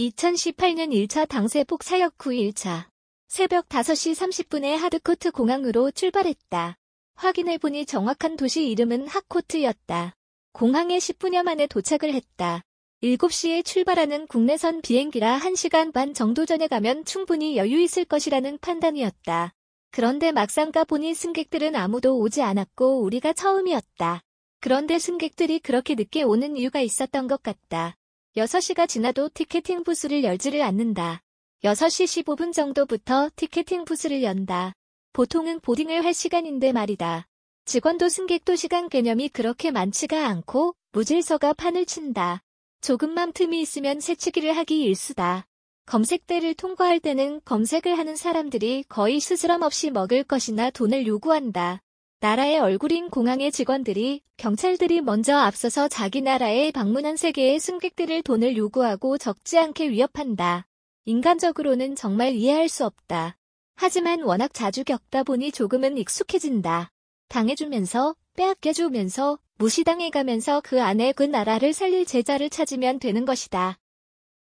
2018년 1차 당세폭 사역 9일차 새벽 5시 30분에 하드코트 공항으로 출발했다. 확인해보니 정확한 도시 이름은 하코트였다. 공항에 10분여 만에 도착을 했다. 7시에 출발하는 국내선 비행기라 1시간 반 정도 전에 가면 충분히 여유 있을 것이라는 판단이었다. 그런데 막상 가보니 승객들은 아무도 오지 않았고 우리가 처음이었다. 그런데 승객들이 그렇게 늦게 오는 이유가 있었던 것 같다. 6시가 지나도 티켓팅 부스를 열지를 않는다. 6시 15분 정도부터 티켓팅 부스를 연다. 보통은 보딩을 할 시간인데 말이다. 직원도 승객도 시간 개념이 그렇게 많지가 않고 무질서가 판을 친다. 조금만 틈이 있으면 새치기를 하기 일수다. 검색대를 통과할 때는 검색을 하는 사람들이 거의 스스럼 없이 먹을 것이나 돈을 요구한다. 나라의 얼굴인 공항의 직원들이 경찰들이 먼저 앞서서 자기 나라에 방문한 세계의 승객들을 돈을 요구하고 적지 않게 위협한다. 인간적으로는 정말 이해할 수 없다. 하지만 워낙 자주 겪다 보니 조금은 익숙해진다. 당해주면서 빼앗겨주면서 무시당해가면서 그 안에 그 나라를 살릴 제자를 찾으면 되는 것이다.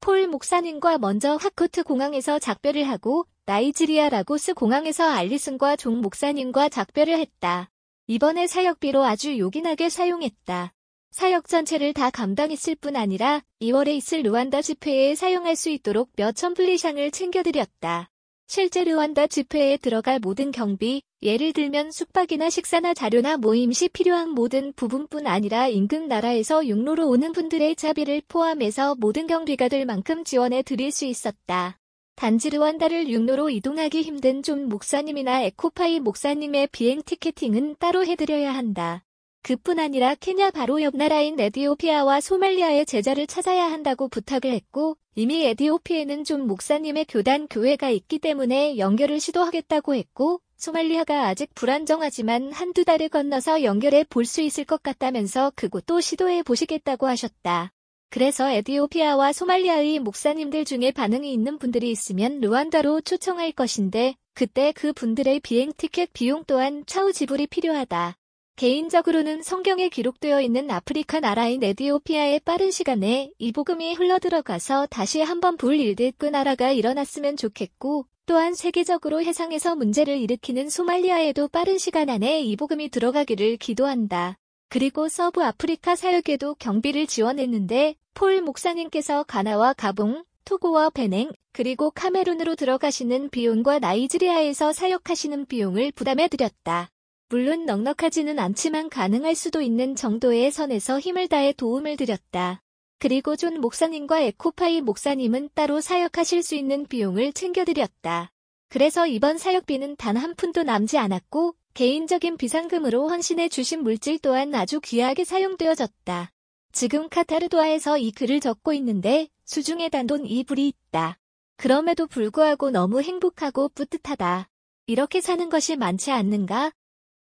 폴 목사님과 먼저 하코트 공항에서 작별을 하고 나이지리아 라고스 공항에서 알리슨과 존 목사님과 작별을 했다. 이번에 사역비로 아주 요긴하게 사용했다. 사역 전체를 다 감당했을 뿐 아니라 2월에 있을 르완다 집회에 사용할 수 있도록 몇천 불 이상을 챙겨드렸다. 실제 르완다 집회에 들어갈 모든 경비, 예를 들면 숙박이나 식사나 자료나 모임 시 필요한 모든 부분뿐 아니라 인근 나라에서 육로로 오는 분들의 차비를 포함해서 모든 경비가 될 만큼 지원해 드릴 수 있었다. 단지 르완다를 육로로 이동하기 힘든 존 목사님이나 에코파이 목사님의 비행 티켓팅은 따로 해드려야 한다. 그뿐 아니라 케냐 바로 옆 나라인 에디오피아와 소말리아의 제자를 찾아야 한다고 부탁을 했고 이미 에디오피에는 존 목사님의 교단 교회가 있기 때문에 연결을 시도하겠다고 했고 소말리아가 아직 불안정하지만 한두 달을 건너서 연결해 볼 수 있을 것 같다면서 그곳도 시도해 보시겠다고 하셨다. 그래서 에디오피아와 소말리아의 목사님들 중에 반응이 있는 분들이 있으면 루안다로 초청할 것인데 그때 그 분들의 비행 티켓 비용 또한 차후 지불이 필요하다. 개인적으로는 성경에 기록되어 있는 아프리카 나라인 에디오피아의 빠른 시간에 이 복음이 흘러들어가서 다시 한번 불일듯 그 나라가 일어났으면 좋겠고 또한 세계적으로 해상에서 문제를 일으키는 소말리아에도 빠른 시간 안에 이 복음이 들어가기를 기도한다. 그리고 서부 아프리카 사역에도 경비를 지원했는데 폴 목사님께서 가나와 가봉, 토고와 베냉, 그리고 카메룬으로 들어가시는 비용과 나이지리아에서 사역하시는 비용을 부담해 드렸다. 물론 넉넉하지는 않지만 가능할 수도 있는 정도의 선에서 힘을 다해 도움을 드렸다. 그리고 존 목사님과 에코파이 목사님은 따로 사역하실 수 있는 비용을 챙겨드렸다. 그래서 이번 사역비는 단 한 푼도 남지 않았고 개인적인 비상금으로 헌신해 주신 물질 또한 아주 귀하게 사용되어졌다. 지금 카타르도아에서 이 글을 적고 있는데 수중에 단돈 이불이 있다. 그럼에도 불구하고 너무 행복하고 뿌듯하다. 이렇게 사는 것이 많지 않는가?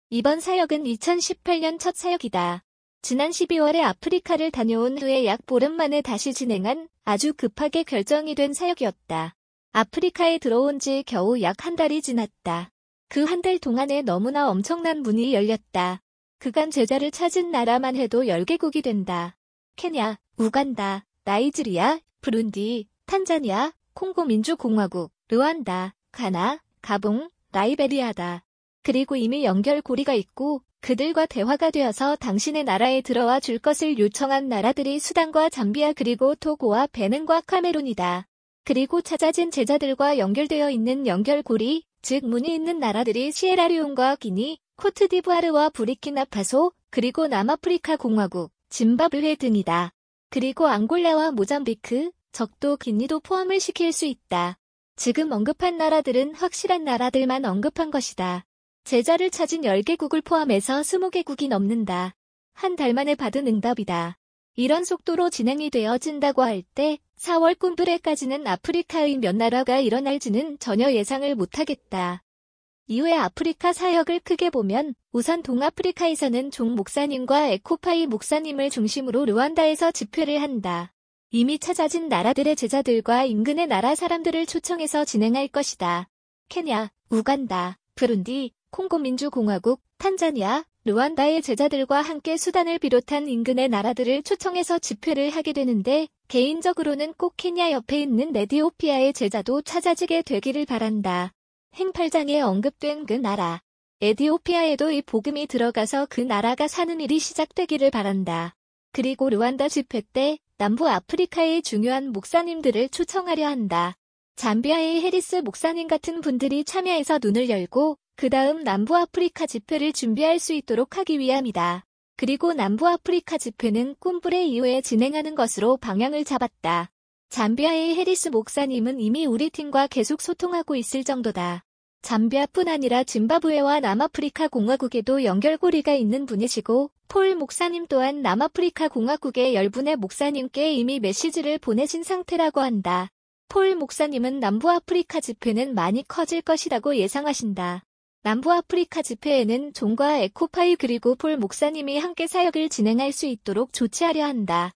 이번 사역은 2018년 첫 사역이다. 지난 12월에 아프리카를 다녀온 후에 약 보름 만에 다시 진행한 아주 급하게 결정이 된 사역이었다. 아프리카에 들어온 지 겨우 약 한 달이 지났다. 그 한 달 동안에 너무나 엄청난 문이 열렸다. 그간 제자를 찾은 나라만 해도 10개국이 된다. 케냐, 우간다, 나이지리아, 브룬디, 탄자니아, 콩고 민주공화국, 르완다, 가나, 가봉, 라이베리아다. 그리고 이미 연결고리가 있고 그들과 대화가 되어서 당신의 나라에 들어와 줄 것을 요청한 나라들이 수단과 잠비아 그리고 토고와 베냉과 카메룬이다. 그리고 찾아진 제자들과 연결되어 있는 연결고리, 즉 문이 있는 나라들이 시에라리온과 기니, 코트디부아르와 부리키나파소, 그리고 남아프리카 공화국, 짐바브웨 등이다. 그리고 앙골라와 모잠비크, 적도 기니도 포함을 시킬 수 있다. 지금 언급한 나라들은 확실한 나라들만 언급한 것이다. 제자를 찾은 10개국을 포함해서 20개국이 넘는다. 한 달 만에 받은 응답이다. 이런 속도로 진행이 되어진다고 할 때 4월 꿈브레까지는 아프리카의 몇 나라가 일어날지는 전혀 예상을 못하겠다. 이후에 아프리카 사역을 크게 보면 우선 동아프리카에서는 종 목사님과 에코파이 목사님을 중심으로 르완다에서 집회를 한다. 이미 찾아진 나라들의 제자들과 인근의 나라 사람들을 초청해서 진행할 것이다. 케냐, 우간다, 브룬디, 콩고민주공화국, 탄자니아, 루안다의 제자들과 함께 수단을 비롯한 인근의 나라들을 초청해서 집회를 하게 되는데 개인적으로는 꼭 케냐 옆에 있는 에디오피아의 제자도 찾아지게 되기를 바란다. 행팔장에 언급된 그 나라. 에디오피아에도 이 복음이 들어가서 그 나라가 사는 일이 시작되기를 바란다. 그리고 르완다 집회 때 남부 아프리카의 중요한 목사님들을 초청하려 한다. 잠비아의 해리스 목사님 같은 분들이 참여해서 눈을 열고 그 다음 남부 아프리카 집회를 준비할 수 있도록 하기 위함이다. 그리고 남부 아프리카 집회는 꿈불의 이후에 진행하는 것으로 방향을 잡았다. 잠비아의 해리스 목사님은 이미 우리 팀과 계속 소통하고 있을 정도다. 잠비아뿐 아니라 짐바브웨와 남아프리카 공화국에도 연결고리가 있는 분이시고 폴 목사님 또한 남아프리카 공화국의 열분의 목사님께 이미 메시지를 보내신 상태라고 한다. 폴 목사님은 남부아프리카 집회는 많이 커질 것이라고 예상하신다. 남부아프리카 집회에는 존과 에코파이 그리고 폴 목사님이 함께 사역을 진행할 수 있도록 조치하려 한다.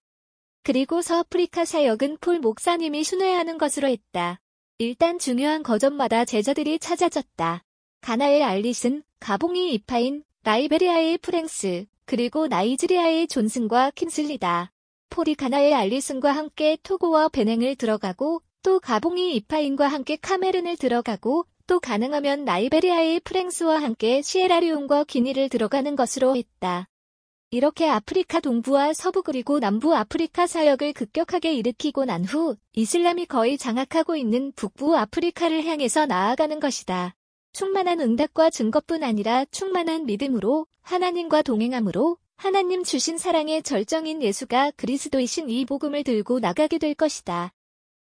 그리고 서아프리카 사역은 폴 목사님이 순회하는 것으로 했다. 일단 중요한 거점마다 제자들이 찾아졌다. 가나의 알리슨, 가봉의 이파인, 라이베리아의 프랭스, 그리고 나이지리아의 존슨과 킨슬리다. 폴이 가나의 알리슨과 함께 토고와 베냉을 들어가고 또 가봉이 이파인과 함께 카메른을 들어가고 또 가능하면 나이베리아의 프랭스와 함께 시에라리온과 기니를 들어가는 것으로 했다. 이렇게 아프리카 동부와 서부 그리고 남부 아프리카 사역을 급격하게 일으키고 난 후 이슬람이 거의 장악하고 있는 북부 아프리카를 향해서 나아가는 것이다. 충만한 응답과 증거뿐 아니라 충만한 믿음으로 하나님과 동행함으로 하나님 주신 사랑의 절정인 예수가 그리스도이신 이 복음을 들고 나가게 될 것이다.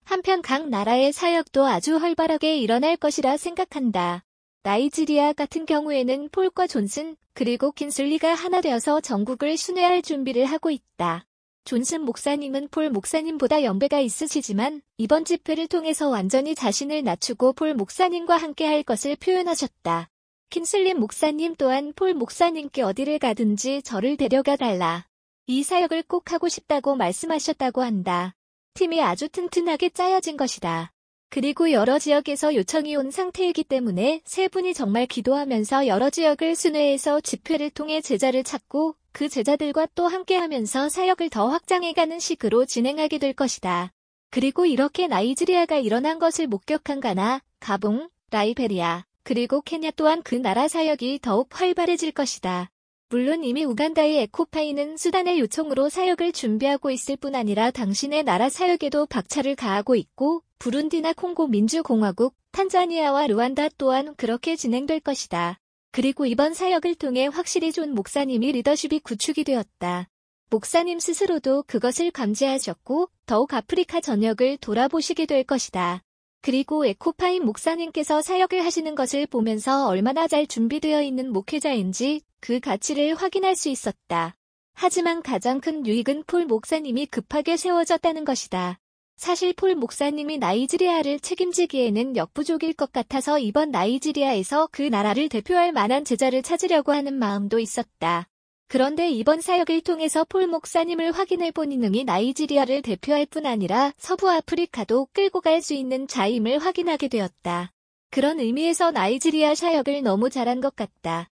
한편 각 나라의 사역도 아주 활발하게 일어날 것이라 생각한다. 나이지리아 같은 경우에는 폴과 존슨 그리고 킨슬리가 하나 되어서 전국을 순회할 준비를 하고 있다. 존슨 목사님은 폴 목사님보다 연배가 있으시지만 이번 집회를 통해서 완전히 자신을 낮추고 폴 목사님과 함께 할 것을 표현하셨다. 킨슬림 목사님 또한 폴 목사님께 어디를 가든지 저를 데려가 달라. 이 사역을 꼭 하고 싶다고 말씀하셨다고 한다. 팀이 아주 튼튼하게 짜여진 것이다. 그리고 여러 지역에서 요청이 온 상태이기 때문에 세 분이 정말 기도하면서 여러 지역을 순회해서 집회를 통해 제자를 찾고 그 제자들과 또 함께하면서 사역을 더 확장해가는 식으로 진행하게 될 것이다. 그리고 이렇게 나이지리아가 일어난 것을 목격한 가나, 가봉, 라이베리아, 그리고 케냐 또한 그 나라 사역이 더욱 활발해질 것이다. 물론 이미 우간다의 에코파이는 수단의 요청으로 사역을 준비하고 있을 뿐 아니라 당신의 나라 사역에도 박차를 가하고 있고 부룬디나 콩고 민주공화국, 탄자니아와 루안다 또한 그렇게 진행될 것이다. 그리고 이번 사역을 통해 확실히 존 목사님이 리더십이 구축이 되었다. 목사님 스스로도 그것을 감지하셨고 더욱 아프리카 전역을 돌아보시게 될 것이다. 그리고 에코파인 목사님께서 사역을 하시는 것을 보면서 얼마나 잘 준비되어 있는 목회자인지 그 가치를 확인할 수 있었다. 하지만 가장 큰 유익은 폴 목사님이 급하게 세워졌다는 것이다. 사실 폴 목사님이 나이지리아를 책임지기에는 역부족일 것 같아서 이번 나이지리아에서 그 나라를 대표할 만한 제자를 찾으려고 하는 마음도 있었다. 그런데 이번 사역을 통해서 폴 목사님을 확인해 보니 능히 나이지리아를 대표할 뿐 아니라 서부 아프리카도 끌고 갈 수 있는 자임을 확인하게 되었다. 그런 의미에서 나이지리아 사역을 너무 잘한 것 같다.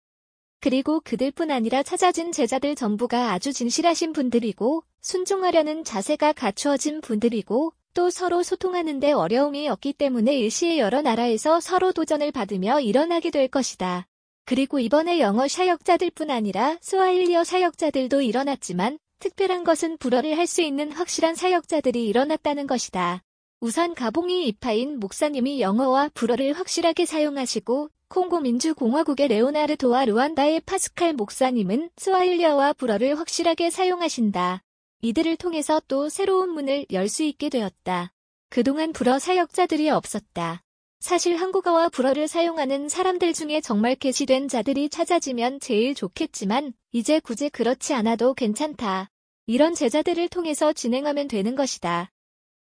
그리고 그들뿐 아니라 찾아진 제자들 전부가 아주 진실하신 분들이고 순종하려는 자세가 갖추어진 분들이고 또 서로 소통하는데 어려움이 없기 때문에 일시에 여러 나라에서 서로 도전을 받으며 일어나게 될 것이다. 그리고 이번에 영어 사역자들뿐 아니라 스와일리어 사역자들도 일어났지만 특별한 것은 불어를 할 수 있는 확실한 사역자들이 일어났다는 것이다. 우선 가봉이 이파인 목사님이 영어와 불어를 확실하게 사용하시고 콩고 민주공화국의 레오나르도와 루안다의 파스칼 목사님은 스와일리어와 불어를 확실하게 사용하신다. 이들을 통해서 또 새로운 문을 열 수 있게 되었다. 그동안 불어 사역자들이 없었다. 사실 한국어와 불어를 사용하는 사람들 중에 정말 개시된 자들이 찾아지면 제일 좋겠지만 이제 굳이 그렇지 않아도 괜찮다. 이런 제자들을 통해서 진행하면 되는 것이다.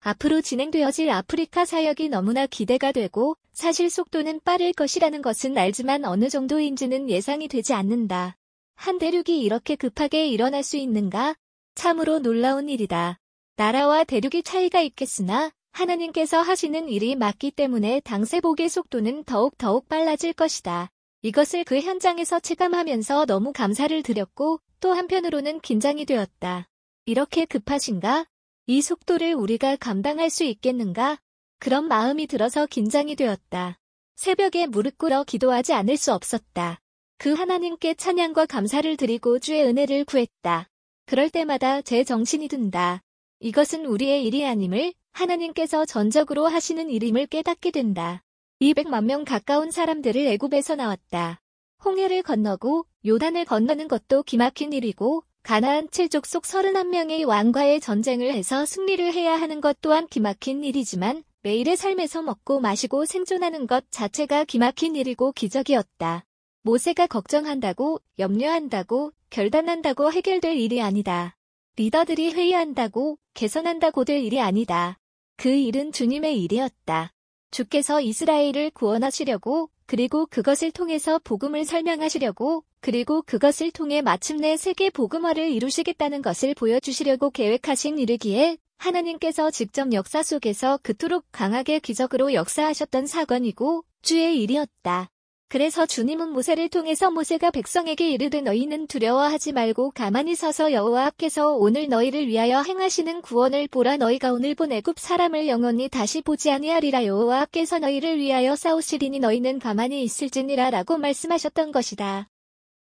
앞으로 진행되어질 아프리카 사역이 너무나 기대가 되고 사실 속도는 빠를 것이라는 것은 알지만 어느 정도인지는 예상이 되지 않는다. 한 대륙이 이렇게 급하게 일어날 수 있는가? 참으로 놀라운 일이다. 나라와 대륙이 차이가 있겠으나 하나님께서 하시는 일이 맞기 때문에 당세복의 속도는 더욱 더욱 빨라질 것이다. 이것을 그 현장에서 체감하면서 너무 감사를 드렸고 또 한편으로는 긴장이 되었다. 이렇게 급하신가? 이 속도를 우리가 감당할 수 있겠는가? 그런 마음이 들어서 긴장이 되었다. 새벽에 무릎 꿇어 기도하지 않을 수 없었다. 그 하나님께 찬양과 감사를 드리고 주의 은혜를 구했다. 그럴 때마다 제 정신이 든다. 이것은 우리의 일이 아님을 하나님께서 전적으로 하시는 일임을 깨닫게 된다. 200만 명 가까운 사람들을 애굽에서 나왔다. 홍해를 건너고 요단을 건너는 것도 기막힌 일이고 가나안 칠족 속 31명의 왕과의 전쟁을 해서 승리를 해야 하는 것 또한 기막힌 일이지만 매일의 삶에서 먹고 마시고 생존하는 것 자체가 기막힌 일이고 기적이었다. 모세가 걱정한다고, 염려한다고, 결단한다고 해결될 일이 아니다. 리더들이 회의한다고, 개선한다고 될 일이 아니다. 그 일은 주님의 일이었다. 주께서 이스라엘을 구원하시려고, 그리고 그것을 통해서 복음을 설명하시려고, 그리고 그것을 통해 마침내 세계 복음화를 이루시겠다는 것을 보여주시려고 계획하신 일이기에 하나님께서 직접 역사 속에서 그토록 강하게 기적으로 역사하셨던 사건이고 주의 일이었다. 그래서 주님은 모세를 통해서 모세가 백성에게 이르되 너희는 두려워하지 말고 가만히 서서 여호와께서 오늘 너희를 위하여 행하시는 구원을 보라 너희가 오늘 본 애굽 사람을 영원히 다시 보지 아니하리라 여호와께서 너희를 위하여 싸우시리니 너희는 가만히 있을지니라 라고 말씀하셨던 것이다.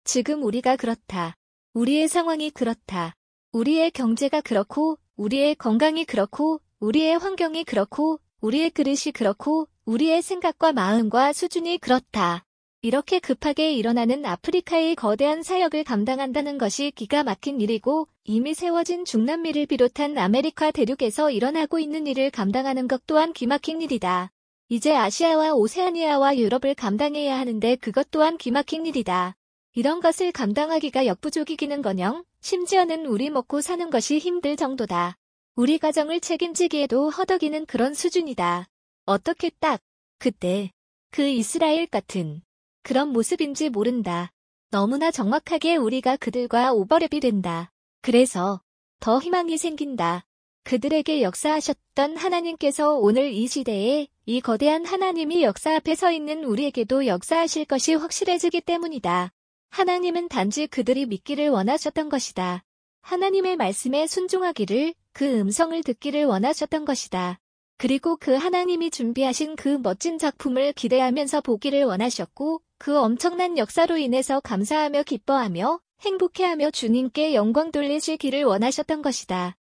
지금 우리가 그렇다. 우리의 상황이 그렇다. 우리의 경제가 그렇고 우리의 건강이 그렇고 우리의 환경이 그렇고 우리의 그릇이 그렇고 우리의 생각과 마음과 수준이 그렇다. 이렇게 급하게 일어나는 아프리카의 거대한 사역을 감당한다는 것이 기가 막힌 일이고 이미 세워진 중남미를 비롯한 아메리카 대륙에서 일어나고 있는 일을 감당하는 것 또한 기막힌 일이다. 이제 아시아와 오세아니아와 유럽을 감당해야 하는데 그것 또한 기막힌 일이다. 이런 것을 감당하기가 역부족이기는커녕 심지어는 우리 먹고 사는 것이 힘들 정도다. 우리 가정을 책임지기에도 허덕이는 그런 수준이다. 어떻게 딱 그때 그 이스라엘 같은 그런 모습인지 모른다. 너무나 정확하게 우리가 그들과 오버랩이 된다. 그래서 더 희망이 생긴다. 그들에게 역사하셨던 하나님께서 오늘 이 시대에 이 거대한 하나님이 역사 앞에 서 있는 우리에게도 역사하실 것이 확실해지기 때문이다. 하나님은 단지 그들이 믿기를 원하셨던 것이다. 하나님의 말씀에 순종하기를 그 음성을 듣기를 원하셨던 것이다. 그리고 그 하나님이 준비하신 그 멋진 작품을 기대하면서 보기를 원하셨고 그 엄청난 역사로 인해서 감사하며 기뻐하며 행복해하며 주님께 영광 돌리시기를 원하셨던 것이다.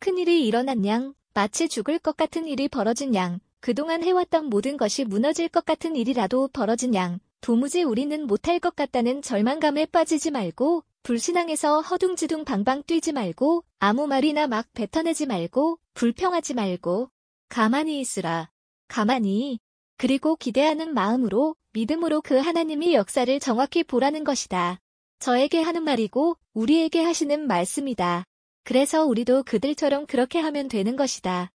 큰일이 일어난 양, 마치 죽을 것 같은 일이 벌어진 양, 그동안 해왔던 모든 것이 무너질 것 같은 일이라도 벌어진 양, 도무지 우리는 못할 것 같다는 절망감에 빠지지 말고, 불신앙에서 허둥지둥 방방 뛰지 말고, 아무 말이나 막 뱉어내지 말고, 불평하지 말고, 가만히 있으라. 가만히. 그리고 기대하는 마음으로 믿음으로 그 하나님이 역사를 정확히 보라는 것이다. 저에게 하는 말이고 우리에게 하시는 말씀이다. 그래서 우리도 그들처럼 그렇게 하면 되는 것이다.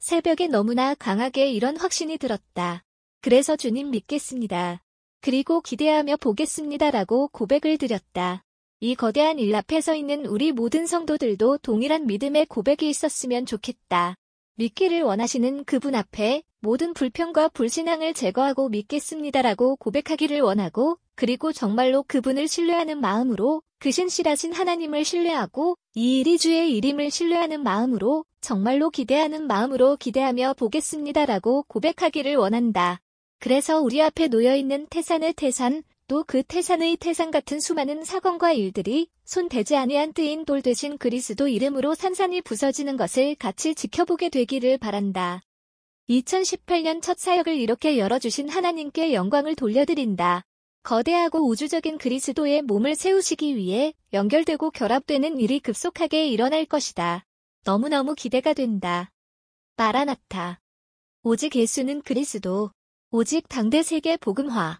새벽에 너무나 강하게 이런 확신이 들었다. 그래서 주님 믿겠습니다. 그리고 기대하며 보겠습니다라고 고백을 드렸다. 이 거대한 일 앞에 서 있는 우리 모든 성도들도 동일한 믿음의 고백이 있었으면 좋겠다. 믿기를 원하시는 그분 앞에 모든 불평과 불신앙을 제거하고 믿겠습니다라고 고백하기를 원하고 그리고 정말로 그분을 신뢰하는 마음으로 그 신실하신 하나님을 신뢰하고 이 일이 주의 일임을 신뢰하는 마음으로 정말로 기대하는 마음으로 기대하며 보겠습니다라고 고백하기를 원한다. 그래서 우리 앞에 놓여있는 태산의 태산, 또 그 태산의 태산 같은 수많은 사건과 일들이 손 대지 아니한 뜨인 돌 대신 그리스도 이름으로 산산이 부서지는 것을 같이 지켜보게 되기를 바란다. 2018년 첫 사역을 이렇게 열어주신 하나님께 영광을 돌려드린다. 거대하고 우주적인 그리스도의 몸을 세우시기 위해 연결되고 결합되는 일이 급속하게 일어날 것이다. 너무너무 기대가 된다. 마라나타. 오직 예수는 그리스도. 오직 당대 세계 복음화.